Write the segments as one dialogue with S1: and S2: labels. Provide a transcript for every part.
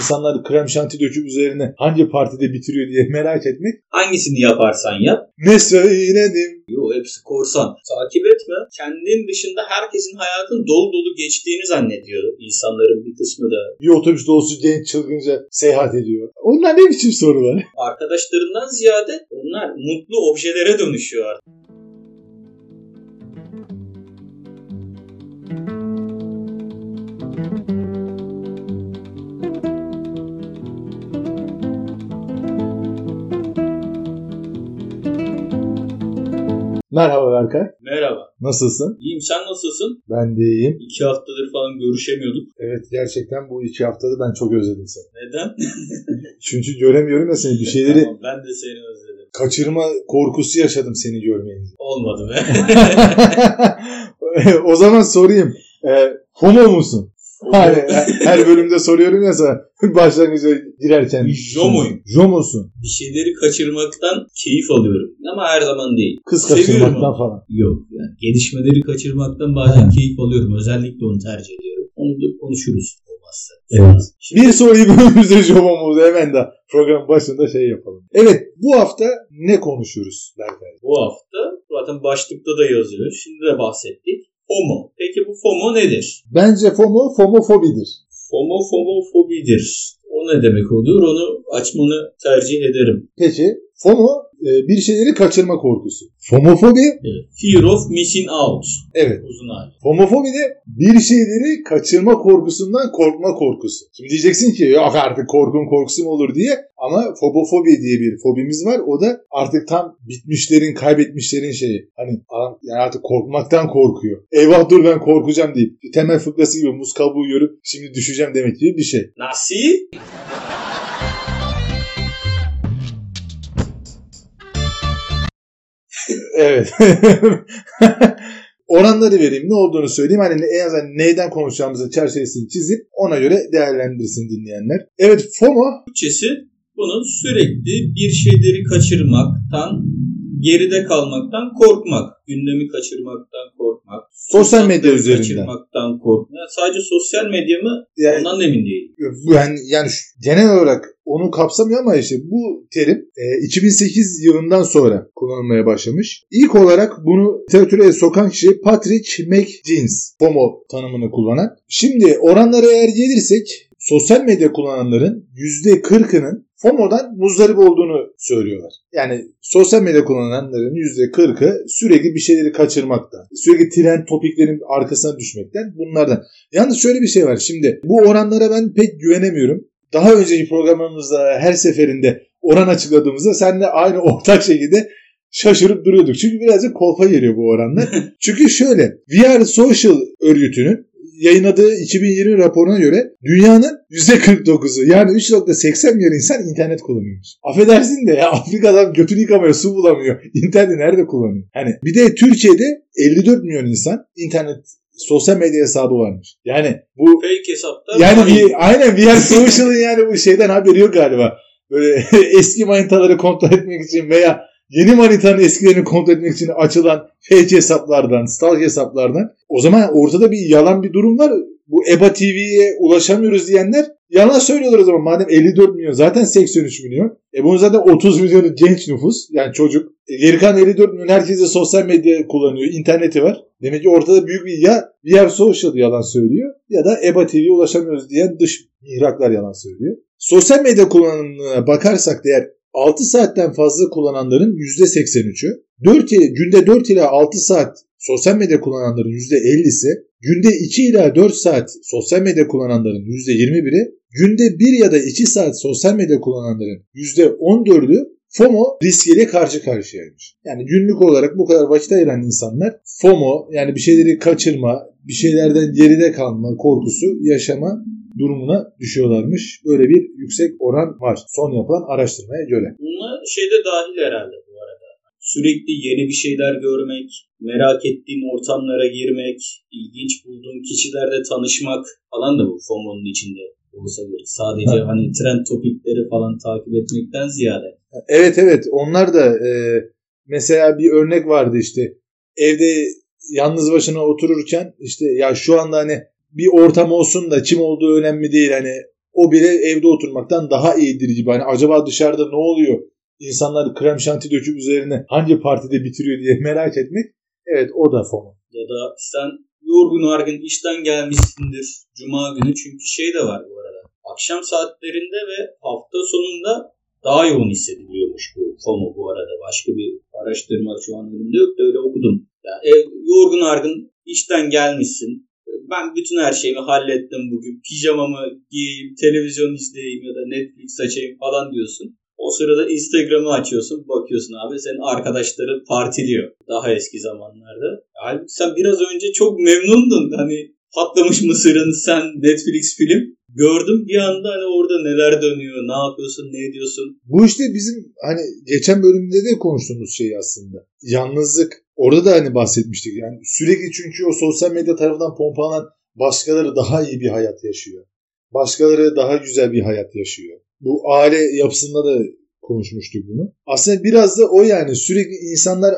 S1: insanlar krem şanti döküp üzerine hangi partide bitiriyor diye merak etmek.
S2: Hangisini yaparsan yap.
S1: Ne söyledim?
S2: Yo hepsi korsan. Takip etme. Kendin dışında herkesin hayatın dolu dolu geçtiğini zannediyor insanların bir kısmı da.
S1: Bir otobüs dolusu genç çılgınca seyahat ediyor. Onlar ne biçim sorular?
S2: Arkadaşlarından ziyade onlar mutlu objelere dönüşüyor artık.
S1: Merhaba Berkay.
S2: Merhaba.
S1: Nasılsın?
S2: İyiyim sen nasılsın?
S1: Ben de iyiyim.
S2: İki haftadır falan görüşemiyorduk.
S1: Evet gerçekten bu iki haftada ben çok özledim seni.
S2: Neden?
S1: Çünkü göremiyorum ya seni. Bir şeyleri
S2: Tamam, ben de seni özledim.
S1: kaçırma korkusu yaşadım seni görmeyince.
S2: Olmadı be.
S1: o zaman sorayım. E, homo musun? Hani her bölümde soruyorum ya sana başlangıca girerken.
S2: Jomoyum.
S1: Jomosun.
S2: bir şeyleri kaçırmaktan keyif alıyorum. Ama her zaman değil.
S1: Kız
S2: Seviyorum
S1: kaçırmaktan
S2: ama.
S1: falan.
S2: Yok. Yani gelişmeleri kaçırmaktan bazen keyif alıyorum. Özellikle onu tercih ediyorum. Onu da konuşuruz olmazsa.
S1: Evet.
S2: Şimdi
S1: Bir soruyu bölümümüzde Jomo'muzu hemen de program başında şey yapalım. Evet bu hafta ne konuşuyoruz Berkay?
S2: bu hafta zaten başlıkta da yazıyor. Şimdi de bahsettik. FOMO. Peki bu FOMO nedir?
S1: Bence FOMO fomofobidir.
S2: FOMO fomofobidir. O ne demek oluyor? Onu açmanı tercih ederim.
S1: Peki FOMO e, bir şeyleri kaçırma korkusu. Fomofobi
S2: Evet. Fear of missing out.
S1: evet.
S2: Uzun hali.
S1: Fomofobi de bir şeyleri kaçırma korkusundan korkma korkusu. Şimdi diyeceksin ki yok artık korkun korkusu mu olur diye ama fobofobi diye bir fobimiz var. O da artık tam bitmişlerin, kaybetmişlerin şeyi. Hani adam yani artık korkmaktan korkuyor. Eyvah dur ben korkacağım deyip temel fıkrası gibi muz kabuğu görüp şimdi düşeceğim demek gibi bir şey.
S2: Nasıl?
S1: Evet. Oranları vereyim. Ne olduğunu söyleyeyim. Hani en azından neyden konuşacağımızı çerçevesini çizip ona göre değerlendirsin dinleyenler. Evet FOMO
S2: Türkçesi bunun sürekli bir şeyleri kaçırmaktan, geride kalmaktan korkmak. Gündemi kaçırmaktan korkmak.
S1: Sosyal medya üzerinden.
S2: Kaçırmaktan korkmak. Yani sadece sosyal medya mı?
S1: yani,
S2: Ondan da emin değilim.
S1: yani, yani genel olarak onu kapsamıyor ama işte bu terim e, 2008 yılından sonra kullanılmaya başlamış. İlk olarak bunu literatüre sokan kişi Patrick McGeans FOMO tanımını kullanan. Şimdi oranlara eğer gelirsek sosyal medya kullananların %40'ının FOMO'dan muzdarip olduğunu söylüyorlar. Yani sosyal medya kullananların %40'ı sürekli bir şeyleri kaçırmaktan, sürekli trend topiklerin arkasına düşmekten bunlardan. Yalnız şöyle bir şey var. Şimdi bu oranlara ben pek güvenemiyorum. Daha önceki programımızda her seferinde oran açıkladığımızda seninle aynı ortak şekilde şaşırıp duruyorduk. Çünkü birazcık kolpa geliyor bu oranlar. Çünkü şöyle VR Social örgütünün yayınladığı 2020 raporuna göre dünyanın %49'u yani 3.80 milyon insan internet kullanıyormuş. Affedersin de ya Afrika'dan götünü yıkamaya su bulamıyor. İnterneti nerede kullanıyor? Hani bir de Türkiye'de 54 milyon insan internet sosyal medya hesabı varmış. Yani bu
S2: Fake hesapta
S1: yani bir, aynen VR Social'ın yani bu şeyden haberi yok galiba. Böyle eski manitaları kontrol etmek için veya yeni manitanın eskilerini kontrol etmek için açılan fake hesaplardan, stalk hesaplardan. O zaman ortada bir yalan bir durum var. Bu EBA TV'ye ulaşamıyoruz diyenler yalan söylüyorlar o zaman. Madem 54 milyon zaten 83 milyon. E bunun zaten 30 milyonu genç nüfus yani çocuk. E geri kalan 54 milyon herkese sosyal medya kullanıyor. interneti var. Demek ki ortada büyük bir ya VR Social yalan söylüyor ya da EBA TV'ye ulaşamıyoruz diyen dış mihraklar yalan söylüyor. Sosyal medya kullanımına bakarsak da eğer 6 saatten fazla kullananların %83'ü, 4 ile, günde 4 ila 6 saat sosyal medya kullananların %50'si, günde 2 ila 4 saat sosyal medya kullananların %21'i, günde 1 ya da 2 saat sosyal medya kullananların %14'ü FOMO riskiyle karşı karşıyaymış. Yani günlük olarak bu kadar vakit ayıran insanlar FOMO yani bir şeyleri kaçırma, bir şeylerden geride kalma korkusu yaşama durumuna düşüyorlarmış. Böyle bir yüksek oran var son yapılan araştırmaya göre.
S2: Buna şey de dahil herhalde bu arada. Sürekli yeni bir şeyler görmek, merak ettiğin ortamlara girmek, ilginç bulduğun kişilerle tanışmak falan da bu FOMO'nun içinde olsa gerek. Sadece
S1: Ha.
S2: hani trend topikleri falan takip etmekten ziyade.
S1: Evet evet onlar da e, mesela bir örnek vardı işte evde yalnız başına otururken işte ya şu anda hani bir ortam olsun da kim olduğu önemli değil hani o bile evde oturmaktan daha iyidir gibi. Hani acaba dışarıda ne oluyor? İnsanlar krem şanti döküp üzerine hangi partide bitiriyor diye merak etmek. Evet o da FOMO.
S2: Ya da sen yorgun argın işten gelmişsindir cuma günü çünkü şey de var bu arada. Akşam saatlerinde ve hafta sonunda daha yoğun hissediliyormuş bu FOMO bu arada. Başka bir araştırma şu an elimde yok da öyle okudum. Yani ev, yorgun argın işten gelmişsin. Ben bütün her şeyimi hallettim bugün. Pijamamı giyeyim, televizyon izleyeyim ya da Netflix açayım falan diyorsun. O sırada Instagram'ı açıyorsun, bakıyorsun abi senin arkadaşların partiliyor daha eski zamanlarda. Halbuki sen biraz önce çok memnundun. Hani patlamış mısırın sen Netflix film. Gördüm bir anda hani orada neler dönüyor, ne yapıyorsun, ne ediyorsun.
S1: Bu işte bizim hani geçen bölümde de konuştuğumuz şey aslında. Yalnızlık. Orada da hani bahsetmiştik. Yani sürekli çünkü o sosyal medya tarafından pompalanan başkaları daha iyi bir hayat yaşıyor. Başkaları daha güzel bir hayat yaşıyor. Bu aile yapısında da konuşmuştuk bunu. Aslında biraz da o yani sürekli insanlar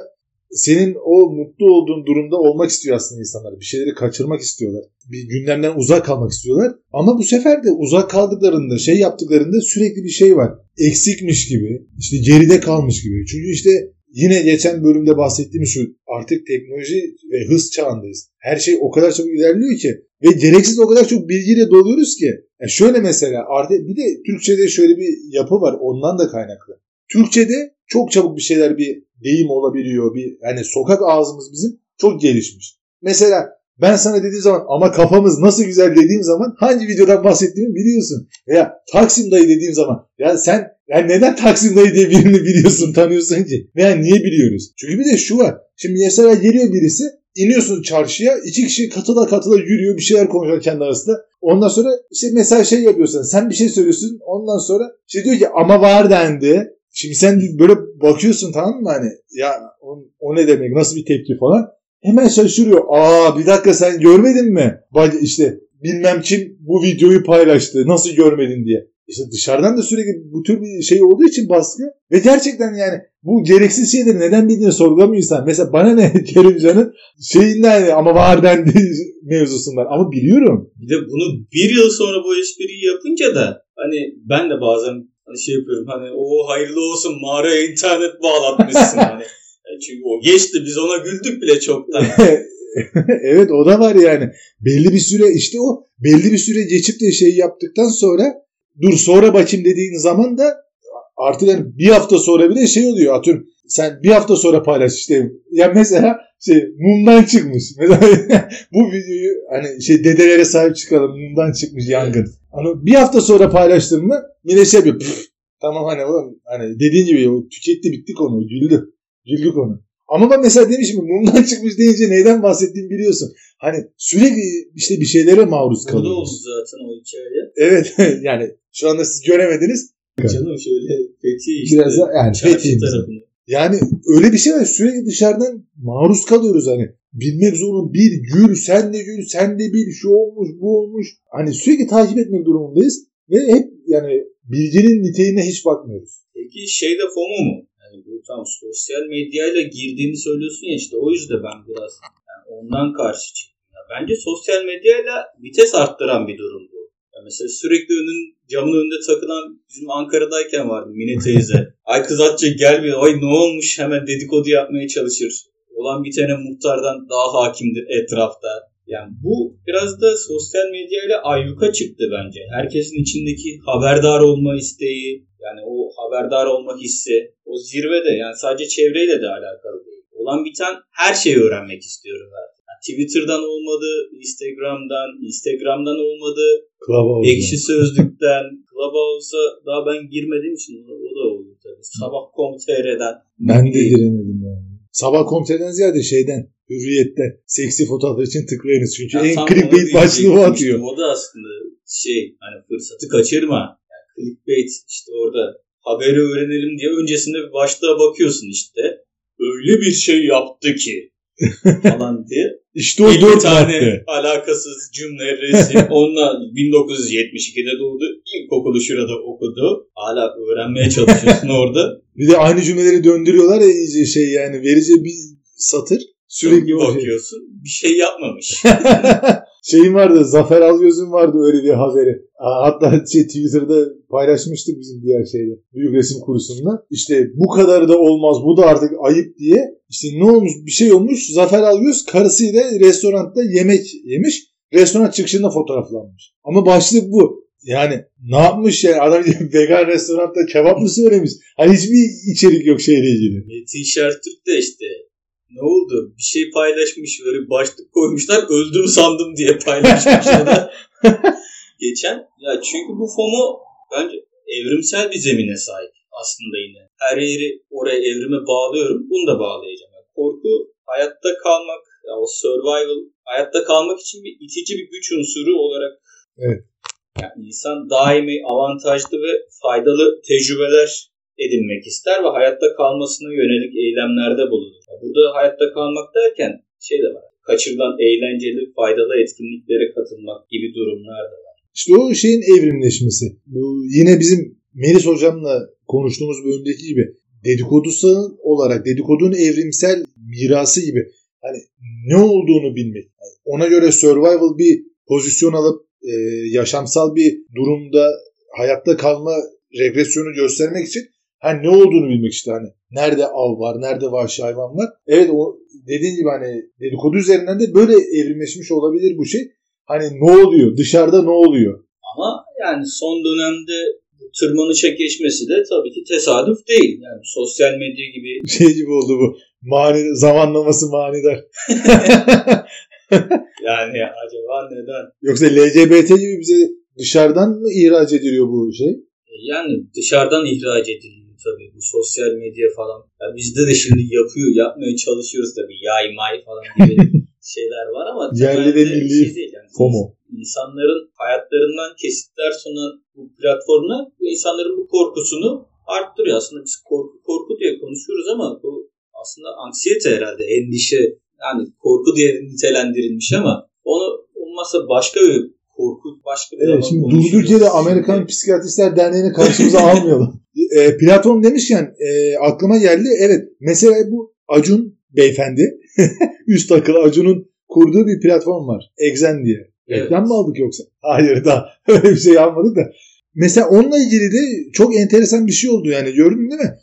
S1: senin o mutlu olduğun durumda olmak istiyor aslında insanlar. Bir şeyleri kaçırmak istiyorlar. Bir gündemden uzak kalmak istiyorlar. Ama bu sefer de uzak kaldıklarında, şey yaptıklarında sürekli bir şey var. Eksikmiş gibi, işte geride kalmış gibi. Çünkü işte yine geçen bölümde bahsettiğimiz şu artık teknoloji ve hız çağındayız. Her şey o kadar çok ilerliyor ki ve gereksiz o kadar çok bilgiyle doluyoruz ki. Yani şöyle mesela artık bir de Türkçe'de şöyle bir yapı var ondan da kaynaklı. Türkçe'de çok çabuk bir şeyler bir deyim olabiliyor. Bir yani sokak ağzımız bizim çok gelişmiş. Mesela ben sana dediğim zaman ama kafamız nasıl güzel dediğim zaman hangi videodan bahsettiğimi biliyorsun. Veya Taksim dayı dediğim zaman ya sen yani neden Taksim dayı diye birini biliyorsun tanıyorsun ki? Veya niye biliyoruz? Çünkü bir de şu var. Şimdi mesela geliyor birisi iniyorsun çarşıya iki kişi katıla katıla yürüyor bir şeyler konuşuyor kendi arasında. Ondan sonra işte mesela şey yapıyorsun sen bir şey söylüyorsun ondan sonra işte diyor ki ama var dendi. Şimdi sen böyle bakıyorsun tamam mı hani ya o, o ne demek nasıl bir tepki falan. Hemen şaşırıyor. Aa bir dakika sen görmedin mi? Bak işte bilmem kim bu videoyu paylaştı. Nasıl görmedin diye. İşte dışarıdan da sürekli bu tür bir şey olduğu için baskı ve gerçekten yani bu gereksiz şeyleri neden bildiğini sorgulamıyor insan. Mesela bana ne Kerimcan'ın şeyinden ama var dendi mevzusundan ama biliyorum.
S2: Bir de bunu bir yıl sonra bu espriyi yapınca da hani ben de bazen hani şey yapıyorum hani o hayırlı olsun mağaraya internet bağlatmışsın hani. Çünkü o geçti biz ona güldük bile çoktan.
S1: evet o da var yani. Belli bir süre işte o belli bir süre geçip de şey yaptıktan sonra dur sonra bakayım dediğin zaman da artık yani bir hafta sonra bile şey oluyor atıyorum sen bir hafta sonra paylaş işte ya mesela şey mumdan çıkmış mesela bu videoyu hani şey dedelere sahip çıkalım mumdan çıkmış yangın hani bir hafta sonra paylaştığımda millet şey yapıyor tamam hani oğlum hani dediğin gibi o tüketti bitti konu güldü güldük onu ama ben mesela demişim mumdan çıkmış deyince neyden bahsettiğimi biliyorsun. Hani sürekli işte bir şeylere maruz kalıyoruz.
S2: Burada oldu zaten o hikaye.
S1: Evet yani şu anda siz göremediniz.
S2: Canım şöyle Fethi işte.
S1: Biraz da yani Fethi Yani öyle bir şey var sürekli dışarıdan maruz kalıyoruz hani. Bilmek zorun bir gül sen de gül sen de bil şu olmuş bu olmuş. Hani sürekli takip etmek durumundayız. Ve hep yani bilginin niteliğine hiç bakmıyoruz.
S2: Peki şey de FOMO mu? Yani bu tam sosyal medyayla girdiğini söylüyorsun ya işte o yüzden ben biraz yani ondan karşı çıktım. Yani bence sosyal medyayla vites arttıran bir durum bu. Mesela sürekli önün camın önünde takılan bizim Ankara'dayken vardı Mine teyze. Ay kız atacak gelmiyor. Ay ne olmuş hemen dedikodu yapmaya çalışır. Olan bir tane muhtardan daha hakimdir etrafta. Yani bu biraz da sosyal medyayla ayyuka çıktı bence. Herkesin içindeki haberdar olma isteği, yani o haberdar olma hissi, o zirvede yani sadece çevreyle de alakalı değil. Olan biten her şeyi öğrenmek istiyorum artık. Twitter'dan olmadı, Instagram'dan, Instagram'dan olmadı,
S1: Clubhouse'dan.
S2: Ekşi Sözlük'ten, Clubhouse'a daha ben girmediğim için o da oldu tabii. Sabah.com.tr'den.
S1: Ben de giremedim yani. Sabah.com.tr'den ziyade şeyden, Hürriyet'te seksi fotoğraflar için tıklayınız. Çünkü
S2: Ya
S1: en clickbait başlığı o atıyor.
S2: O da aslında şey hani fırsatı kaçırma. Yani clickbait işte orada haberi öğrenelim diye öncesinde bir başlığa bakıyorsun işte. Öyle bir şey yaptı ki falan diye.
S1: İşte o
S2: 50
S1: dört
S2: tane
S1: madde.
S2: alakasız cümle, resim. Onunla 1972'de doğdu. İlkokulu şurada okudu. Hala öğrenmeye çalışıyorsun orada.
S1: Bir de aynı cümleleri döndürüyorlar ya iyice şey yani verici bir satır. Sürekli
S2: bakıyorsun bir şey yapmamış.
S1: Şeyin vardı Zafer Algöz'ün vardı öyle bir haberi. Hatta şey, Twitter'da paylaşmıştık bizim diğer şeyde. Büyük resim kurusunda. İşte bu kadar da olmaz bu da artık ayıp diye. İşte ne olmuş bir şey olmuş. Zafer Algöz karısıyla restoranda yemek yemiş. Restoran çıkışında fotoğraflanmış. Ama başlık bu. Yani ne yapmış yani adam vegan restoranda kebap mı söylemiş? Hani hiçbir içerik yok şeyle ilgili.
S2: Metin Şertürk de işte ne oldu? Bir şey paylaşmış böyle başlık koymuşlar öldüm sandım diye paylaşmış ya da. Geçen ya çünkü bu FOMO bence evrimsel bir zemine sahip aslında yine. Her yeri oraya evrime bağlıyorum. Bunu da bağlayacağım. Yani korku hayatta kalmak, ya o survival hayatta kalmak için bir itici bir güç unsuru olarak
S1: Evet.
S2: yani insan daimi avantajlı ve faydalı tecrübeler edinmek ister ve hayatta kalmasına yönelik eylemlerde bulunur. Burada hayatta kalmak derken şey de var. Kaçırılan eğlenceli, faydalı etkinliklere katılmak gibi durumlar da var.
S1: İşte o şeyin evrimleşmesi. Bu yine bizim Melis hocamla konuştuğumuz bölümdeki gibi dedikodusu olarak dedikodunun evrimsel mirası gibi hani ne olduğunu bilmek. Yani ona göre survival bir pozisyon alıp e, yaşamsal bir durumda hayatta kalma regresyonu göstermek için hani ne olduğunu bilmek işte hani nerede av var, nerede vahşi hayvan var. Evet o dediğin gibi hani dedikodu üzerinden de böyle evrimleşmiş olabilir bu şey. Hani ne oluyor? Dışarıda ne oluyor?
S2: Ama yani son dönemde tırmanışa geçmesi de tabii ki tesadüf değil. Yani sosyal medya gibi
S1: Şey gibi oldu bu. Mani, zamanlaması manidar.
S2: yani acaba neden?
S1: Yoksa LGBT gibi bize dışarıdan mı ihraç ediliyor bu şey?
S2: Yani dışarıdan ihraç ediliyor tabii bu sosyal medya falan. Ya bizde de şimdi yapıyor, yapmaya çalışıyoruz tabii. Yay may falan gibi şeyler var ama
S1: Yerli ve
S2: temelde
S1: milli
S2: şey değil yani.
S1: FOMO.
S2: İnsanların hayatlarından kesitler sunan bu platformlar bu insanların bu korkusunu arttırıyor. Aslında biz korku korku diye konuşuyoruz ama bu aslında anksiyete herhalde, endişe yani korku diye nitelendirilmiş ama onu olmazsa başka bir korku başka bir
S1: Evet,
S2: zaman
S1: şimdi durduk yere Amerikan Psikiyatristler Derneği'ni karşımıza almayalım. E, Platon demişken e, aklıma geldi. Evet mesela bu Acun beyefendi üst akıl Acun'un kurduğu bir platform var. Exen diye.
S2: Evet.
S1: Reklam mı aldık yoksa? Hayır da öyle bir şey almadık da. Mesela onunla ilgili de çok enteresan bir şey oldu yani gördün değil mi?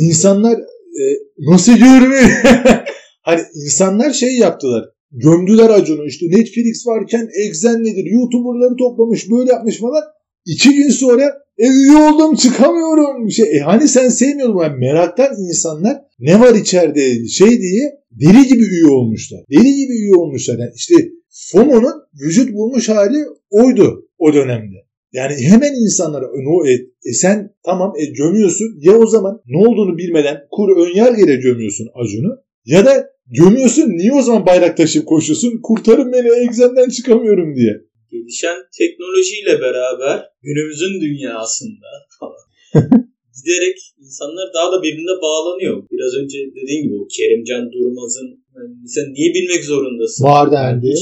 S1: İnsanlar e, nasıl görmüyor? hani insanlar şey yaptılar. Gömdüler Acun'u işte Netflix varken Exen nedir? YouTuber'ları toplamış böyle yapmış falan. İki gün sonra e, üye oldum çıkamıyorum. Şey, e, hani sen sevmiyordun. Yani meraktan insanlar ne var içeride şey diye deli gibi üye olmuşlar. Deli gibi üye olmuşlar. Yani işte FOMO'nun vücut bulmuş hali oydu o dönemde. Yani hemen insanlara no, e, e sen tamam e, gömüyorsun ya o zaman ne olduğunu bilmeden kur önyargıyla gömüyorsun Acun'u ya da gömüyorsun niye o zaman bayrak taşıyıp koşuyorsun kurtarın beni egzenden çıkamıyorum diye.
S2: Gelişen teknolojiyle beraber günümüzün dünyasında falan giderek insanlar daha da birbirine bağlanıyor. Biraz önce dediğin gibi o Kerimcan Durmaz'ın yani sen niye bilmek zorundasın?
S1: Var dendi.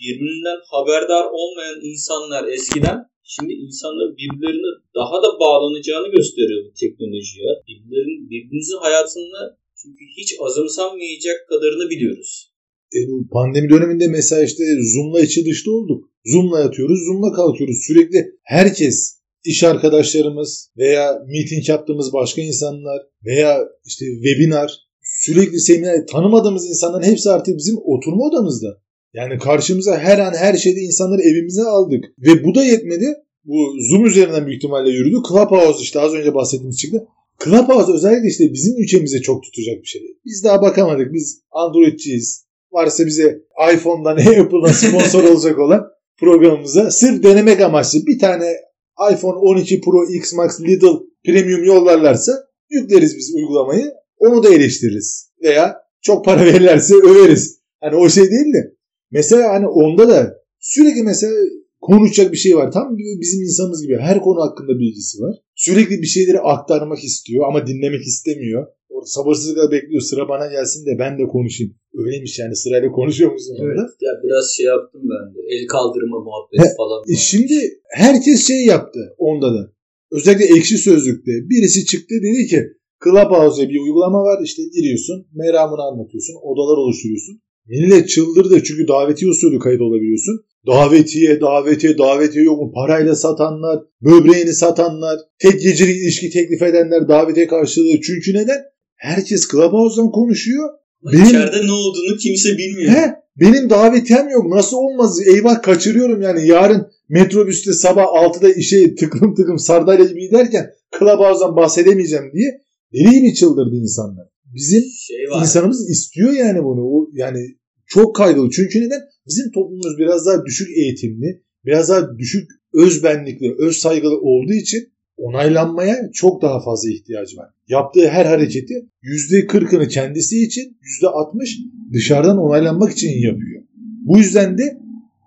S2: Birbirinden haberdar olmayan insanlar eskiden şimdi insanların birbirlerine daha da bağlanacağını gösteriyor bu teknolojiye. Birbirlerin, birbirimizin hayatında çünkü hiç azımsanmayacak kadarını biliyoruz.
S1: E, pandemi döneminde mesela işte Zoom'la içi dışta olduk. Zoom'la yatıyoruz, Zoom'la kalkıyoruz. Sürekli herkes, iş arkadaşlarımız veya meeting yaptığımız başka insanlar veya işte webinar, sürekli seminer, tanımadığımız insanların hepsi artık bizim oturma odamızda. Yani karşımıza her an her şeyde insanları evimize aldık. Ve bu da yetmedi. Bu Zoom üzerinden büyük ihtimalle yürüdü. Clubhouse işte az önce bahsettiğimiz çıktı. Clubhouse özellikle işte bizim ülkemize çok tutacak bir şey. Biz daha bakamadık. Biz Android'ciyiz. Varsa bize iPhone'dan, Apple'dan sponsor olacak olan programımıza sırf denemek amaçlı bir tane iPhone 12 Pro X Max Lidl Premium yollarlarsa yükleriz biz uygulamayı. Onu da eleştiririz. Veya çok para verirlerse överiz. Hani o şey değil de. Mesela hani onda da sürekli mesela konuşacak bir şey var. Tam bizim insanımız gibi her konu hakkında bilgisi var. Sürekli bir şeyleri aktarmak istiyor ama dinlemek istemiyor. Orada sabırsızlıkla bekliyor sıra bana gelsin de ben de konuşayım. Öyleymiş yani sırayla konuşuyor musun
S2: Evet.
S1: orada?
S2: Ya biraz şey yaptım ben de. El kaldırma muhabbeti
S1: He,
S2: falan.
S1: E şimdi herkes şey yaptı onda da. Özellikle ekşi sözlükte birisi çıktı dedi ki Clubhouse diye bir uygulama var işte giriyorsun meramını anlatıyorsun odalar oluşturuyorsun. Millet çıldırdı çünkü davetiye usulü kayıt olabiliyorsun. Davetiye, davetiye, davetiye yok mu? Parayla satanlar, böbreğini satanlar, tek gecelik ilişki teklif edenler davetiye karşılığı. Çünkü neden? Herkes Clubhouse'dan konuşuyor.
S2: Benim... İçeride ne olduğunu kimse bilmiyor.
S1: He, benim davetiyem yok. Nasıl olmaz? Eyvah kaçırıyorum yani. Yarın metrobüste sabah 6'da işe tıkım tıkım sardalya gibi giderken Clubhouse'dan bahsedemeyeceğim diye deli gibi çıldırdı insanlar. Bizim şey var. insanımız istiyor yani bunu. O, yani çok kaygılı. Çünkü neden? Bizim toplumumuz biraz daha düşük eğitimli, biraz daha düşük özbenlikli, öz saygılı olduğu için onaylanmaya çok daha fazla ihtiyacı var. Yaptığı her hareketi %40'ını kendisi için, %60 dışarıdan onaylanmak için yapıyor. Bu yüzden de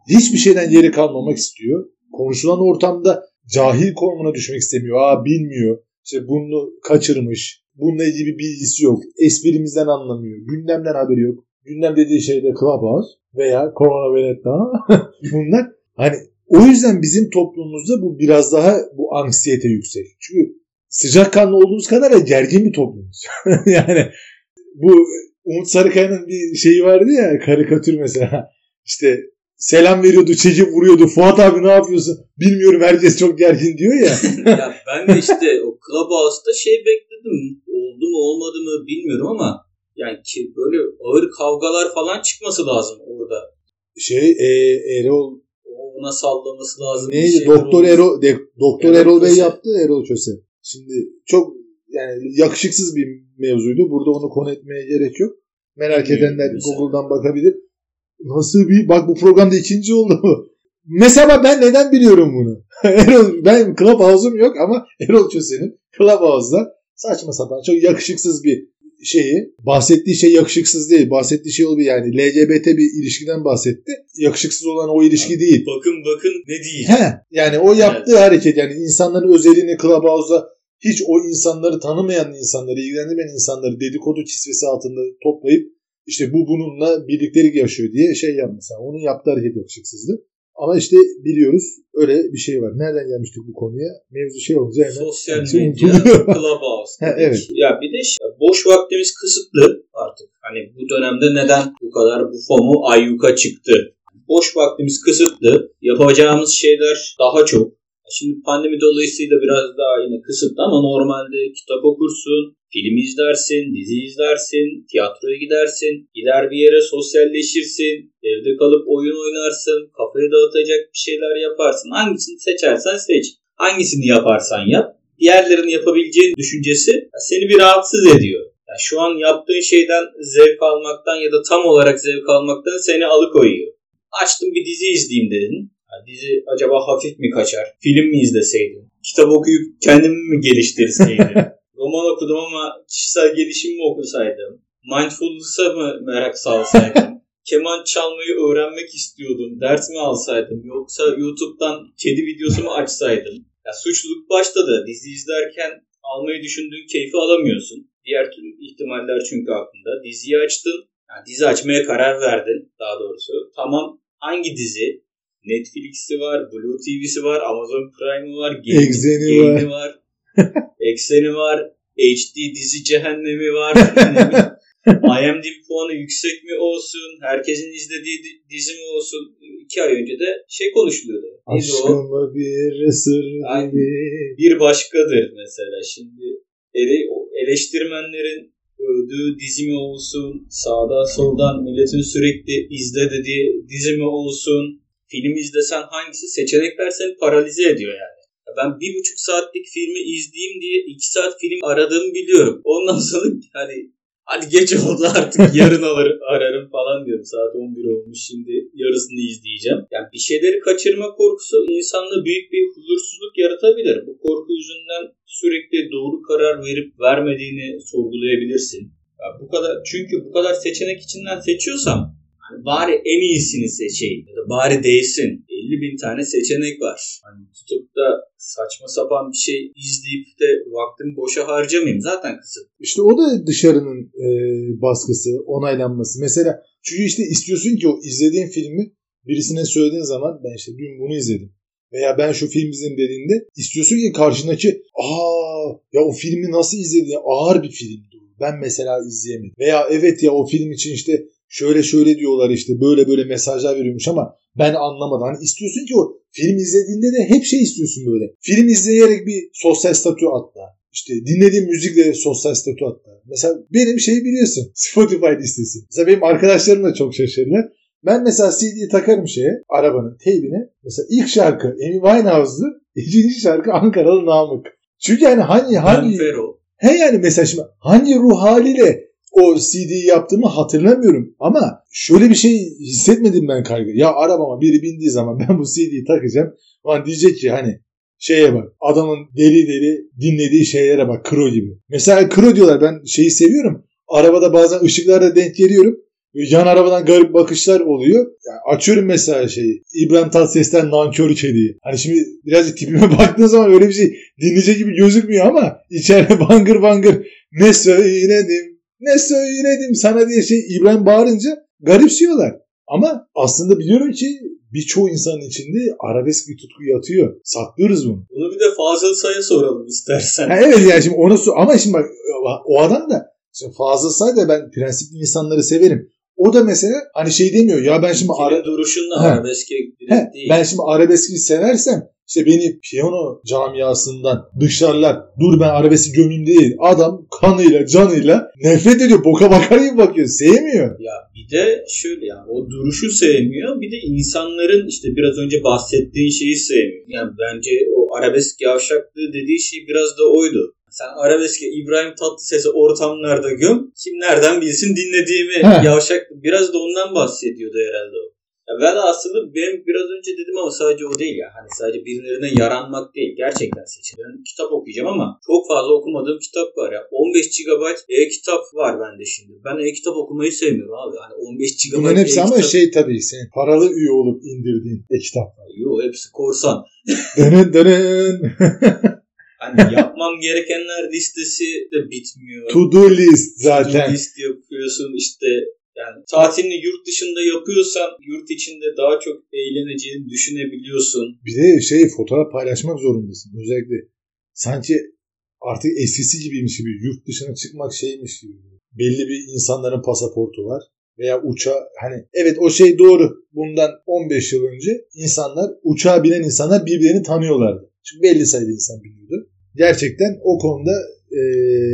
S1: hiçbir şeyden geri kalmamak istiyor. Konuşulan ortamda cahil konumuna düşmek istemiyor. Aa bilmiyor. İşte bunu kaçırmış. Bununla ilgili bir bilgisi yok. Esprimizden anlamıyor. Gündemden haberi yok. Gündem dediği şey de Clubhouse veya Corona Veneta. Bunlar hani o yüzden bizim toplumumuzda bu biraz daha bu anksiyete yüksek. Çünkü sıcakkanlı olduğumuz kadar da gergin bir toplumuz. yani bu Umut Sarıkaya'nın bir şeyi vardı ya karikatür mesela. İşte selam veriyordu, çekip vuruyordu. Fuat abi ne yapıyorsun? Bilmiyorum herkes çok gergin diyor ya.
S2: ya ben de işte o Clubhouse'da şey bekledim. Oldu mu olmadı mı bilmiyorum ama yani ki böyle ağır kavgalar falan çıkması lazım orada.
S1: Şey e, Erol
S2: ona sallaması lazım.
S1: Neydi? Doktor Erol de, Doktor Erol, Erol Bey yaptı Erol Köse. Şimdi çok yani yakışıksız bir mevzuydu. Burada onu konu etmeye gerek yok. Merak edenler Google'dan bakabilir. Nasıl bir bak bu programda ikinci oldu mu? Mesela ben neden biliyorum bunu? Erol, ben Clubhouse'um yok ama Erol Köse'nin Clubhouse'da saçma sapan çok yakışıksız bir şeyi bahsettiği şey yakışıksız değil. Bahsettiği şey olabilir yani LGBT bir ilişkiden bahsetti. Yakışıksız olan o ilişki
S2: Abi,
S1: değil.
S2: Bakın bakın ne değil.
S1: He, yani o yaptığı evet. hareket yani insanların özelliğini Clubhouse'da hiç o insanları tanımayan insanları, ilgilendirmeyen insanları dedikodu kisvesi altında toplayıp işte bu bununla birliktelik yaşıyor diye şey yapmış. Yani onun yaptığı hareket yakışıksızdı. Ama işte biliyoruz öyle bir şey var. Nereden gelmiştik bu konuya? Mevzu şey olunca hemen
S2: Sosyal medya, Clubhouse.
S1: ha, evet.
S2: Ya bir de boş vaktimiz kısıtlı artık. Hani bu dönemde neden bu kadar bu FOMO ayyuka çıktı? Boş vaktimiz kısıtlı. Yapacağımız şeyler daha çok. Şimdi pandemi dolayısıyla biraz daha yine kısıtlı ama normalde kitap okursun, film izlersin, dizi izlersin, tiyatroya gidersin, gider bir yere sosyalleşirsin, evde kalıp oyun oynarsın, kafayı dağıtacak bir şeyler yaparsın. Hangisini seçersen seç. Hangisini yaparsan yap. Diğerlerini yapabileceğin düşüncesi seni bir rahatsız ediyor. Yani şu an yaptığın şeyden zevk almaktan ya da tam olarak zevk almaktan seni alıkoyuyor. Açtım bir dizi izleyeyim dedin. Yani dizi acaba hafif mi kaçar? Film mi izleseydim? Kitap okuyup kendimi mi geliştirseydim? roman okudum ama kişisel gelişim mi okusaydım? Mindfulness'a mı merak salsaydım? Keman çalmayı öğrenmek istiyordum. Ders mi alsaydım? Yoksa YouTube'dan kedi videosu mu açsaydım? Ya suçluluk başladı. Dizi izlerken almayı düşündüğün keyfi alamıyorsun. Diğer tüm ihtimaller çünkü aklında. Diziyi açtın. Yani dizi açmaya karar verdin daha doğrusu. Tamam hangi dizi? Netflix'i var, Blue TV'si var, Amazon Prime'ı var,
S1: Exxen'i var.
S2: var. Ekseni var. HD dizi cehennemi var. IMDb puanı yüksek mi olsun? Herkesin izlediği dizi mi olsun? İki ay önce de şey konuşuluyordu.
S1: Aşkımı bir sır gibi.
S2: Bir başkadır mesela. Şimdi ele, eleştirmenlerin övdüğü dizi mi olsun? Sağda soldan milletin sürekli izle dediği dizi mi olsun? Film izlesen hangisi? Seçenekler seni paralize ediyor yani. Ben bir buçuk saatlik filmi izleyeyim diye iki saat film aradığımı biliyorum. Ondan sonra hani hadi geç oldu artık yarın alır, ararım falan diyorum. Saat 11 olmuş şimdi yarısını izleyeceğim. Yani bir şeyleri kaçırma korkusu insanda büyük bir huzursuzluk yaratabilir. Bu korku yüzünden sürekli doğru karar verip vermediğini sorgulayabilirsin. Yani bu kadar çünkü bu kadar seçenek içinden seçiyorsam hani bari en iyisini seçeyim ya da bari değsin. 50 bin tane seçenek var. Hani tutup da saçma sapan bir şey izleyip de vaktimi boşa harcamayayım. Zaten kısıt.
S1: İşte o da dışarının e, baskısı, onaylanması. Mesela çünkü işte istiyorsun ki o izlediğin filmi birisine söylediğin zaman ben işte dün bunu izledim. Veya ben şu film izledim dediğinde istiyorsun ki karşındaki aa ya o filmi nasıl izledin? Ağır bir filmdi. Ben mesela izleyemedim. Veya evet ya o film için işte şöyle şöyle diyorlar işte böyle böyle mesajlar veriyormuş ama ben anlamadım. Hani istiyorsun ki o film izlediğinde de hep şey istiyorsun böyle. Film izleyerek bir sosyal statü atla. İşte dinlediğim müzikle sosyal statü atla. Mesela benim şey biliyorsun Spotify listesi. Mesela benim arkadaşlarım da çok şaşırırlar. Ben mesela CD'yi takarım şeye, arabanın teybine. Mesela ilk şarkı Amy Winehouse'dur. İkinci şarkı Ankaralı Namık. Çünkü yani hangi hangi
S2: Fero.
S1: he yani mesela şimdi hangi ruh haliyle o CD'yi yaptığımı hatırlamıyorum. Ama şöyle bir şey hissetmedim ben kaygı. Ya arabama biri bindiği zaman ben bu CD'yi takacağım. Ulan diyecek ki hani şeye bak adamın deli deli dinlediği şeylere bak Kro gibi. Mesela Kro diyorlar ben şeyi seviyorum. Arabada bazen ışıklarda denk geliyorum. Yan arabadan garip bakışlar oluyor. Yani açıyorum mesela şeyi. İbrahim Tatlıses'ten nankör kediyi. Hani şimdi birazcık tipime baktığın zaman öyle bir şey dinleyecek gibi gözükmüyor ama içeride bangır bangır ne söyledim ne söyledim sana diye şey İbrahim bağırınca garipsiyorlar. Ama aslında biliyorum ki birçoğu insanın içinde arabesk bir tutku yatıyor. Saklıyoruz bunu.
S2: Bunu bir de Fazıl Say'a soralım istersen.
S1: Ha, evet yani şimdi onu sor- ama şimdi bak o adam da şimdi Fazıl Say da ben prensipli insanları severim. O da mesela hani şey demiyor ya ben şimdi ara,
S2: duruşunla direkt değil.
S1: ben şimdi arabeski seversem işte beni piyano camiasından dışlarlar. Dur ben arabeski gömeyim değil. Adam kanıyla canıyla nefret ediyor. Boka bakar gibi bakıyor. Sevmiyor.
S2: Ya bir de şöyle yani o duruşu sevmiyor. Bir de insanların işte biraz önce bahsettiğin şeyi sevmiyor. Yani bence o arabesk yavşaklığı dediği şey biraz da oydu. Sen arabeske İbrahim Tatlıses'i ortamlarda göm. Kim nereden bilsin dinlediğimi
S1: He.
S2: yavşak biraz da ondan bahsediyordu herhalde o. Ya velhasılı benim biraz önce dedim ama sadece o değil ya. Hani sadece birilerine yaranmak değil. Gerçekten seçim. Ben kitap okuyacağım ama çok fazla okumadığım kitap var ya. 15 GB e-kitap var bende şimdi. Ben e-kitap okumayı sevmiyorum abi. Hani 15 GB
S1: Bunların hepsi ama şey tabii senin paralı üye olup indirdiğin e-kitaplar.
S2: Yo hepsi korsan.
S1: Dönün dönün.
S2: Hani yapmam gerekenler listesi de bitmiyor.
S1: to do list zaten.
S2: List yapıyorsun işte yani tatilini yurt dışında yapıyorsan yurt içinde daha çok eğleneceğini düşünebiliyorsun.
S1: Bir de şey fotoğraf paylaşmak zorundasın. Özellikle sanki artık eskisi gibiymiş gibi yurt dışına çıkmak şeymiş gibi. Belli bir insanların pasaportu var veya uçağa hani evet o şey doğru. Bundan 15 yıl önce insanlar uçağa binen insanlar birbirlerini tanıyorlardı. Çünkü belli sayıda insan biliyordu. Gerçekten o konuda e,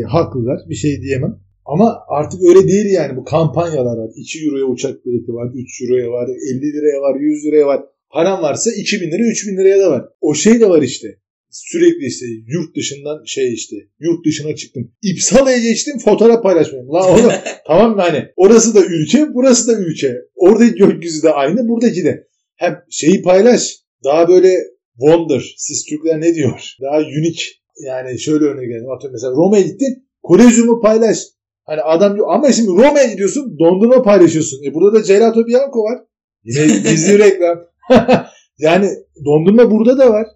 S1: haklılar. Bir şey diyemem. Ama artık öyle değil yani. Bu kampanyalar var. 2 euroya uçak bileti var. 3 euroya var. 50 liraya var. 100 liraya var. Param varsa 2000 lira 3000 liraya da var. O şey de var işte. Sürekli işte yurt dışından şey işte yurt dışına çıktım. İpsala'ya geçtim fotoğraf paylaşmıyorum. Lan oğlum tamam mı hani orası da ülke burası da ülke. Oradaki gökyüzü de aynı buradaki de. Hem şeyi paylaş daha böyle wonder siz Türkler ne diyor? Daha unique yani şöyle örnek verelim. Atıyorum mesela Roma'ya gittin Kolezyumu paylaş. Hani adam diyor ama şimdi Roma'ya gidiyorsun dondurma paylaşıyorsun. E burada da Gelato Bianco var. Yine gizli reklam. yani dondurma burada da var.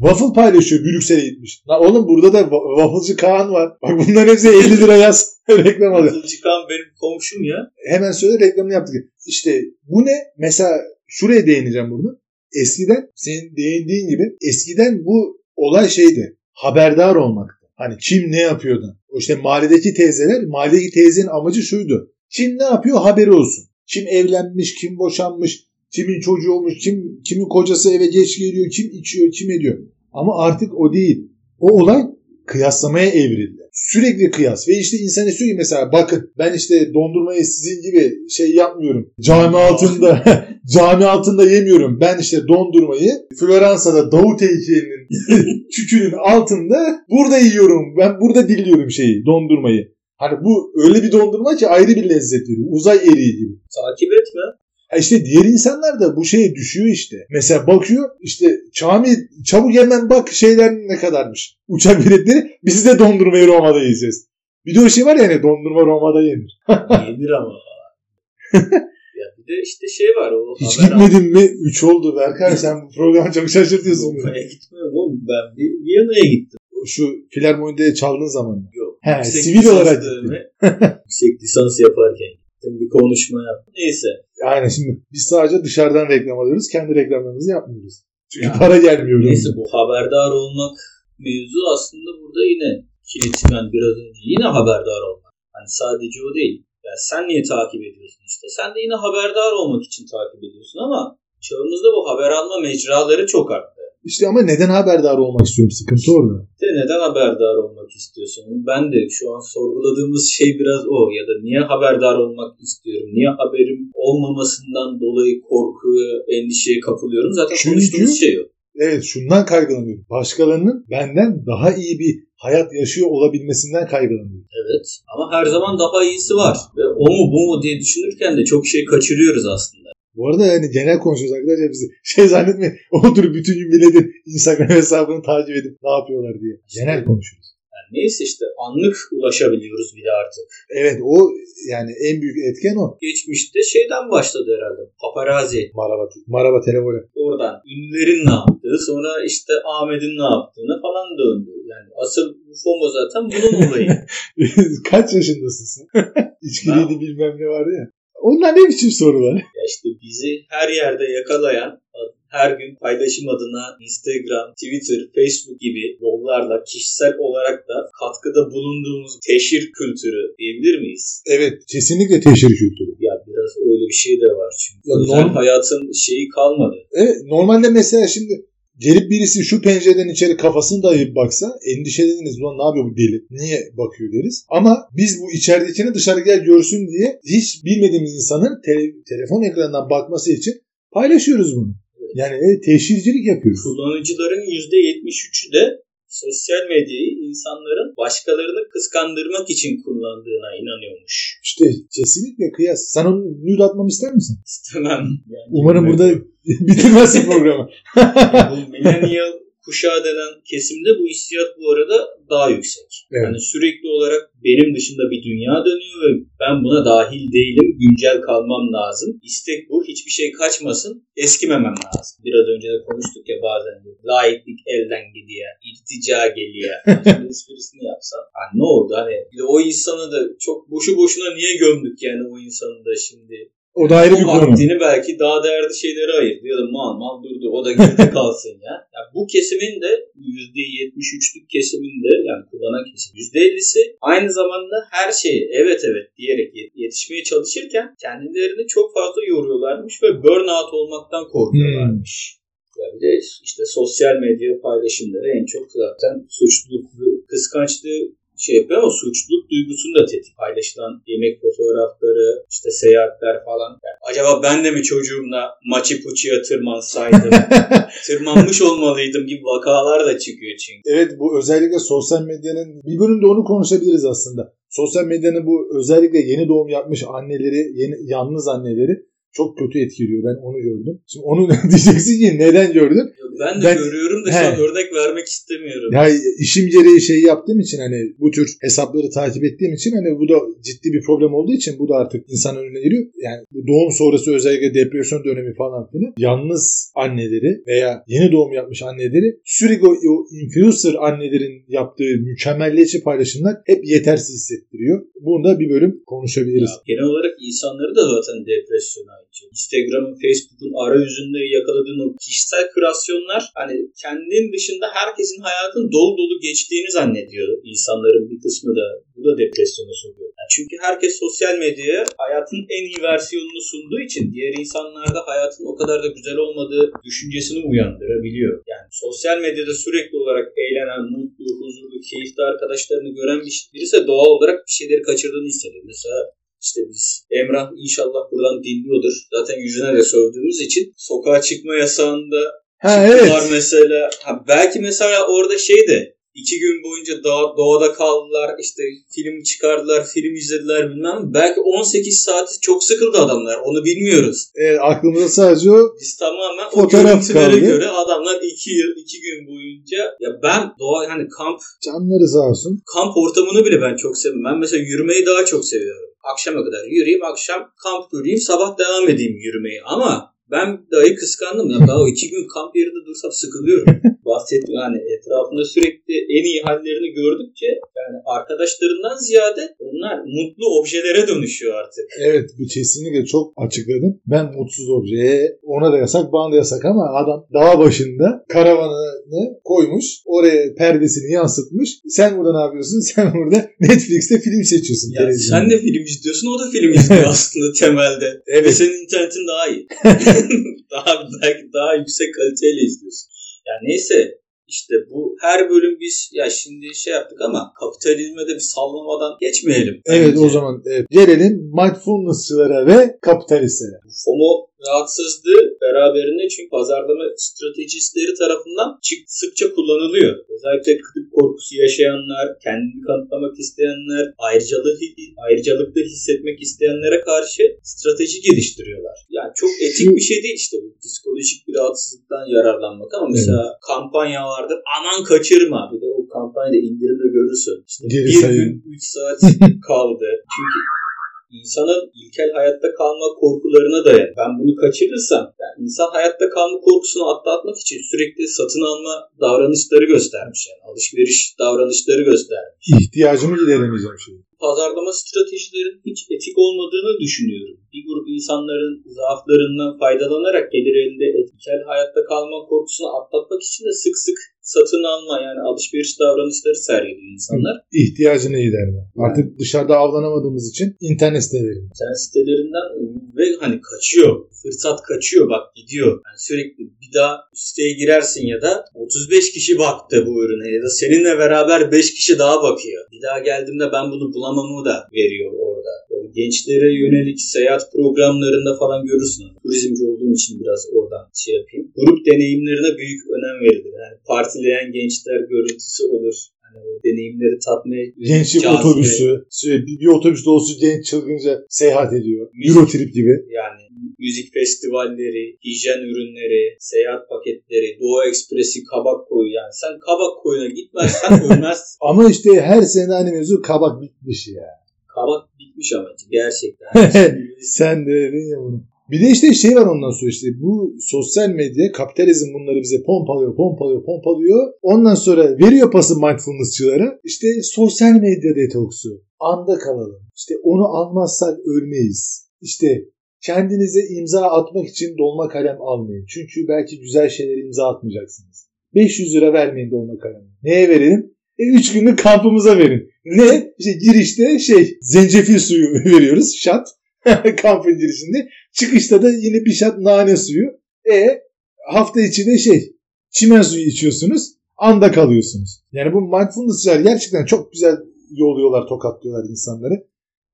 S1: Waffle paylaşıyor Brüksel'e gitmiş. Lan oğlum burada da wa- wafflecı Kaan var. Bak bunların hepsi 50 lira yaz. reklam alıyor.
S2: Nasıl çıkan benim komşum ya.
S1: Hemen söyle reklamını yaptık. İşte bu ne? Mesela şuraya değineceğim burada. Eskiden senin değindiğin gibi eskiden bu olay şeydi. Haberdar olmaktı. Hani kim ne yapıyordu? O işte mahalledeki teyzeler, mahalledeki teyzenin amacı şuydu. Kim ne yapıyor haberi olsun. Kim evlenmiş, kim boşanmış, kimin çocuğu olmuş, kim kimin kocası eve geç geliyor, kim içiyor, kim ediyor. Ama artık o değil. O olay kıyaslamaya evrildi. Sürekli kıyas. Ve işte insan istiyor ki mesela bakın ben işte dondurmayı sizin gibi şey yapmıyorum. Cami altında cami altında yemiyorum. Ben işte dondurmayı Floransa'da Davut heykelinin çükünün altında burada yiyorum. Ben burada diliyorum şeyi dondurmayı. Hani bu öyle bir dondurma ki ayrı bir lezzet veriyor. Uzay eriği gibi.
S2: Takip etme.
S1: İşte diğer insanlar da bu şeye düşüyor işte. Mesela bakıyor işte Çami çabuk hemen bak şeyler ne kadarmış. Uçak biletleri biz de dondurmayı Roma'da yiyeceğiz. Bir de o şey var ya hani dondurma Roma'da yenir.
S2: Yenir ama. ya bir de işte şey var o
S1: Hiç gitmedin mi? 3 oldu Berkay sen bu programı çok şaşırtıyorsun.
S2: Roma'ya gitmiyorum oğlum. Ben bir Viyana'ya gittim.
S1: Şu filarmonide çaldığın zaman.
S2: Yok.
S1: He, sivil olarak
S2: dönemi. Yüksek lisans yaparken gittim. Bir konuşma yaptım. Neyse.
S1: Aynen şimdi biz sadece dışarıdan reklam alıyoruz. Kendi reklamlarımızı yapmıyoruz. Çünkü
S2: Ya,
S1: para gelmiyor.
S2: Neyse bu haberdar olmak mevzu aslında burada yine kilit ben biraz önce. Yine haberdar olmak. Hani sadece o değil. Yani sen niye takip ediyorsun işte? Sen de yine haberdar olmak için takip ediyorsun ama çağımızda bu haber alma mecraları çok arttı.
S1: İşte ama neden haberdar olmak istiyorum? Sıkıntı orada.
S2: De neden haberdar olmak istiyorsun? Ben de şu an sorguladığımız şey biraz o. Ya da niye haberdar olmak istiyorum? Niye haberim olmamasından dolayı korkuya, endişeye kapılıyorum? Zaten
S1: Çünkü-
S2: konuştuğumuz şey o.
S1: Evet şundan kaygılanıyorum. Başkalarının benden daha iyi bir hayat yaşıyor olabilmesinden kaygılanıyorum.
S2: Evet. Ama her zaman daha iyisi var. Ve o mu bu mu diye düşünürken de çok şey kaçırıyoruz aslında.
S1: Bu arada yani genel konuşuyoruz arkadaşlar bizi. Şey zannetmeyin oturup bütün gün milletin Instagram hesabını takip edip ne yapıyorlar diye. Genel konuşuyoruz.
S2: Yani neyse işte anlık ulaşabiliyoruz bir de artık.
S1: Evet o yani en büyük etken o.
S2: Geçmişte şeyden başladı herhalde. Paparazzi.
S1: Maraba, maraba telefonu.
S2: Oradan ünlülerin ne yaptığı, sonra işte Ahmet'in ne yaptığını falan döndü. Yani asıl bu FOMO zaten bunun olayı.
S1: Kaç yaşındasın sen? İçkiliydi bilmem ne vardı ya. Onlar ne biçim sorular?
S2: Ya işte bizi her yerde yakalayan her gün paylaşım adına Instagram, Twitter, Facebook gibi yollarla kişisel olarak da katkıda bulunduğumuz teşhir kültürü diyebilir miyiz?
S1: Evet kesinlikle teşhir kültürü.
S2: Ya biraz öyle bir şey de var çünkü.
S1: Ya norm-
S2: hayatın şeyi kalmadı.
S1: Evet normalde mesela şimdi gelip birisi şu pencereden içeri kafasını dayayıp baksa endişeleniriz. Ulan ne yapıyor bu deli? Niye bakıyor deriz. Ama biz bu içeridekini dışarı gel görsün diye hiç bilmediğimiz insanın tele- telefon ekranından bakması için paylaşıyoruz bunu. Yani teşhircilik yapıyoruz.
S2: Kullanıcıların %73'ü de sosyal medyayı insanların başkalarını kıskandırmak için kullandığına inanıyormuş.
S1: İşte kesinlikle kıyas. Sen onu nude atmamı ister misin?
S2: İstemem. Yani
S1: Umarım burada bitirmezsin programı.
S2: bu millennial kuşağı denen kesimde bu hissiyat bu arada daha yüksek.
S1: Evet.
S2: Yani sürekli olarak benim dışında bir dünya dönüyor ve ben buna dahil değilim. Güncel kalmam lazım. İstek bu. Hiçbir şey kaçmasın. Eskimemem lazım. Biraz önce de konuştuk ya bazen. de, Laiklik elden gidiyor. irtica geliyor. Şimdi esprisini yapsam. Ha, ne oldu? Hani bir de o insanı da çok boşu boşuna niye gömdük yani o insanı da şimdi
S1: O da ayrı bir
S2: o
S1: konu.
S2: vaktini belki daha değerli şeylere ayırdı ya da mal mal durdu. O da geride kalsın ya. ya. Bu kesimin de %73'lük kesimin de yani kullanan kesim %50'si aynı zamanda her şeyi evet evet diyerek yet- yetişmeye çalışırken kendilerini çok fazla yoruyorlarmış ve burnout olmaktan korkuyorlarmış. Ya bir de işte sosyal medya paylaşımları en çok zaten suçluluk, kıskançlığı şey yapıyor ama suçluluk duygusunu da tetik. Paylaşılan yemek fotoğrafları, işte seyahatler falan. Yani acaba ben de mi çocuğumla Machu Picchu'ya tırmansaydım, tırmanmış olmalıydım gibi vakalar da çıkıyor çünkü.
S1: Evet bu özellikle sosyal medyanın bir bölümde onu konuşabiliriz aslında. Sosyal medyanın bu özellikle yeni doğum yapmış anneleri, yeni, yalnız anneleri çok kötü etkiliyor. Ben onu gördüm. Şimdi onu diyeceksin ki neden gördün?
S2: Ben de
S1: Ben-
S2: görüyorum da şu
S1: He.
S2: an örnek vermek istemiyorum.
S1: Ya işim gereği şey yaptığım için hani bu tür hesapları takip ettiğim için hani bu da ciddi bir problem olduğu için bu da artık insan önüne geliyor. Yani bu doğum sonrası özellikle depresyon dönemi falan filan yalnız anneleri veya yeni doğum yapmış anneleri sürekli o, o influencer annelerin yaptığı mükemmelliyetçi paylaşımlar hep yetersiz hissettiriyor. Bunu da bir bölüm konuşabiliriz.
S2: Ya, genel olarak insanları da zaten depresyona itiyor. Instagram'ın, Facebook'un arayüzünde yakaladığın o kişisel kreasyonlar hani kendin dışında herkesin hayatın dolu dolu geçtiğini zannediyor insanların bir kısmı da. Bu da depresyona sokuyor. Yani çünkü herkes sosyal medyaya hayatın en iyi versiyonunu sunduğu için diğer insanlarda hayatın o kadar da güzel olmadığı düşüncesini uyandırabiliyor. Yani sosyal medyada sürekli olarak eğlenen, mutlu, huzurlu, keyifli arkadaşlarını gören bir birisi doğal olarak bir şeyleri kaçırdığını hissediyor. Mesela işte biz Emrah inşallah buradan dinliyordur. Zaten yüzüne de sövdüğümüz için sokağa çıkma yasağında
S1: Ha evet.
S2: mesela. Ha, belki mesela orada şey de iki gün boyunca doğa, doğada kaldılar işte film çıkardılar film izlediler bilmem belki 18 saat çok sıkıldı adamlar onu bilmiyoruz.
S1: Evet, aklımda sadece o
S2: Biz tamamen
S1: Fotoğraf
S2: o görüntülere
S1: kaldı.
S2: göre adamlar iki yıl iki gün boyunca ya ben doğa hani kamp
S1: canları sağ olsun.
S2: kamp ortamını bile ben çok seviyorum. Ben mesela yürümeyi daha çok seviyorum. Akşama kadar yürüyeyim, akşam kamp kurayım, sabah devam edeyim yürümeyi. Ama Ben dahi kıskandım. Ya daha o iki gün kamp yerinde dursam sıkılıyorum. Bahsettim yani etrafında sürekli en iyi hallerini gördükçe yani arkadaşlarından ziyade onlar mutlu objelere dönüşüyor artık.
S1: Evet bu kesinlikle çok açıkladın. Ben mutsuz objeye ona da yasak bana da yasak ama adam dağ başında karavanını koymuş. Oraya perdesini yansıtmış. Sen burada ne yapıyorsun? Sen burada Netflix'te film seçiyorsun.
S2: Ya sen de film izliyorsun o da film izliyor aslında temelde. Evet. Ve senin internetin daha iyi. daha belki daha yüksek kaliteyle izliyorsun. Yani neyse işte bu her bölüm biz ya şimdi şey yaptık ama kapitalizme de bir sallamadan geçmeyelim.
S1: Evet bence. o zaman evet. gelelim mindfulnessçılara ve kapitalistlere.
S2: FOMO rahatsızlığı beraberinde çünkü pazarlama stratejistleri tarafından sıkça kullanılıyor. Özellikle kıtlık korkusu yaşayanlar, kendini kanıtlamak isteyenler, ayrıcalık, ayrıcalıklı hissetmek isteyenlere karşı strateji geliştiriyorlar. Yani çok etik bir şey değil işte bu psikolojik bir rahatsızlıktan yararlanmak ama mesela evet. kampanya vardır aman kaçırma bir de o kampanyada indirimde görürsün. İşte Geri bir sayın. gün 3 saat kaldı. Çünkü insanın ilkel hayatta kalma korkularına dayan. Ben bunu kaçırırsam yani insan hayatta kalma korkusunu atlatmak için sürekli satın alma davranışları göstermiş yani alışveriş davranışları göstermiş.
S1: İhtiyacımı gideremeyeceğim şey.
S2: Pazarlama stratejilerin hiç etik olmadığını düşünüyorum. Bir grup insanların zaaflarından faydalanarak gelir elde etkel hayatta kalma korkusunu atlatmak için de sık sık satın alma yani alışveriş davranışları sergiliyor insanlar.
S1: İhtiyacını giderme. Artık dışarıda avlanamadığımız için internet siteleri.
S2: İnternet sitelerinden ve hani kaçıyor. Fırsat kaçıyor bak gidiyor. Yani sürekli bir daha siteye girersin ya da 35 kişi baktı bu ürüne ya da seninle beraber 5 kişi daha bakıyor. Bir daha geldiğimde ben bunu bulamamı da veriyor orada. Yani gençlere yönelik seyahat programlarında falan görürsün. Turizmci olduğum için biraz oradan şey yapayım. Grup deneyimlerine büyük önem verilir. Yani parti partileyen gençler görüntüsü olur. Hani o deneyimleri tatmaya
S1: Gençlik cazibe. otobüsü, bir, otobüs dolusu genç çılgınca seyahat ediyor. Müzik, Eurotrip gibi.
S2: Yani müzik festivalleri, hijyen ürünleri, seyahat paketleri, Doğu Ekspresi, Kabak Koyu yani sen Kabak Koyu'na gitmezsen ölmezsin.
S1: ama işte her sene aynı mevzu Kabak bitmiş ya.
S2: Kabak bitmiş ama gerçekten.
S1: sen de dedin ya bunu. Bir de işte şey var ondan sonra işte bu sosyal medya kapitalizm bunları bize pompalıyor, pompalıyor, pompalıyor. Ondan sonra veriyor pası mindfulnessçılara. İşte sosyal medya detoksu. Anda kalalım. İşte onu almazsak ölmeyiz. İşte kendinize imza atmak için dolma kalem almayın. Çünkü belki güzel şeyleri imza atmayacaksınız. 500 lira vermeyin dolma kalemi. Neye verelim? E 3 günlük kampımıza verin. Ne? İşte girişte şey zencefil suyu veriyoruz. Şat. kampın girişinde. Çıkışta da yine bir şat nane suyu. E hafta içi de şey çimen suyu içiyorsunuz. Anda kalıyorsunuz. Yani bu mindfulness'çılar gerçekten çok güzel yolluyorlar, tokatlıyorlar insanları.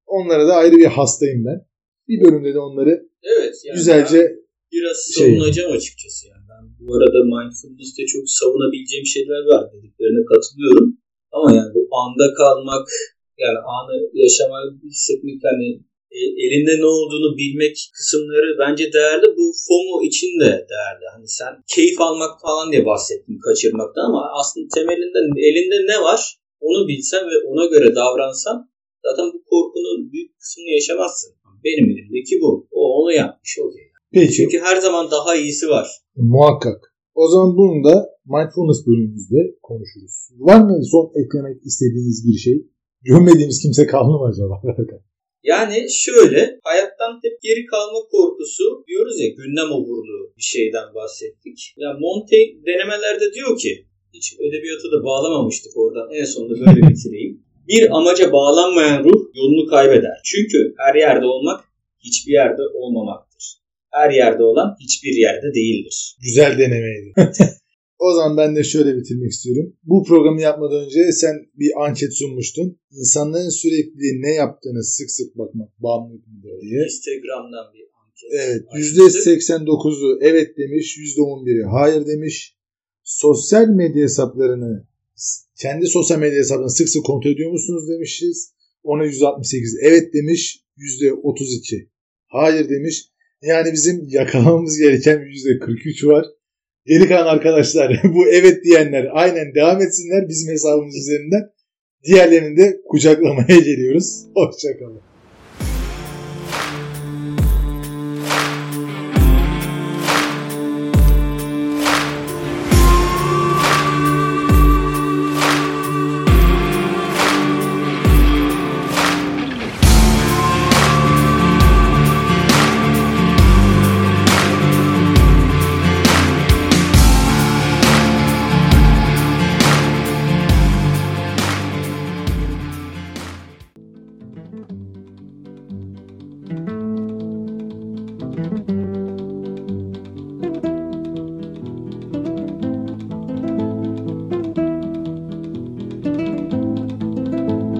S1: Onlara da ayrı bir hastayım ben. Bir bölümde de onları
S2: evet, yani
S1: güzelce
S2: biraz şey savunacağım şey, açıkçası yani. Ben bu arada mindfulness'te çok savunabileceğim şeyler var dediklerine katılıyorum. Ama yani bu anda kalmak yani anı yaşamayı hissetmek hani elinde ne olduğunu bilmek kısımları bence değerli. Bu FOMO için de değerli. Hani sen keyif almak falan diye bahsettin kaçırmakta ama aslında temelinde elinde ne var onu bilsen ve ona göre davransan zaten bu korkunun büyük kısmını yaşamazsın. Benim elimdeki bu. O onu yapmış okey. Peki. Çünkü her zaman daha iyisi var.
S1: Muhakkak. O zaman bunu da mindfulness bölümümüzde konuşuruz. Var mı son eklemek istediğiniz bir şey? Görmediğimiz kimse kaldı mı acaba?
S2: Yani şöyle hayattan hep geri kalma korkusu diyoruz ya gündem oburluğu bir şeyden bahsettik. Ya yani Montaigne denemelerde diyor ki hiç edebiyatı da bağlamamıştık oradan en sonunda böyle bitireyim. Bir amaca bağlanmayan ruh yolunu kaybeder. Çünkü her yerde olmak hiçbir yerde olmamaktır. Her yerde olan hiçbir yerde değildir.
S1: Güzel denemeydi. O zaman ben de şöyle bitirmek istiyorum. Bu programı yapmadan önce sen bir anket sunmuştun. İnsanların sürekli ne yaptığını sık sık bakmak bağımlılık mıdır diye.
S2: Instagram'dan bir anket.
S1: Evet. %89'u evet demiş. %11'i hayır demiş. Sosyal medya hesaplarını kendi sosyal medya hesaplarını sık sık kontrol ediyor musunuz demişiz. Ona %68 evet demiş. %32 hayır demiş. Yani bizim yakalamamız gereken %43 var. Geri kalan arkadaşlar bu evet diyenler aynen devam etsinler bizim hesabımız üzerinden. Diğerlerini de kucaklamaya geliyoruz. Hoşçakalın.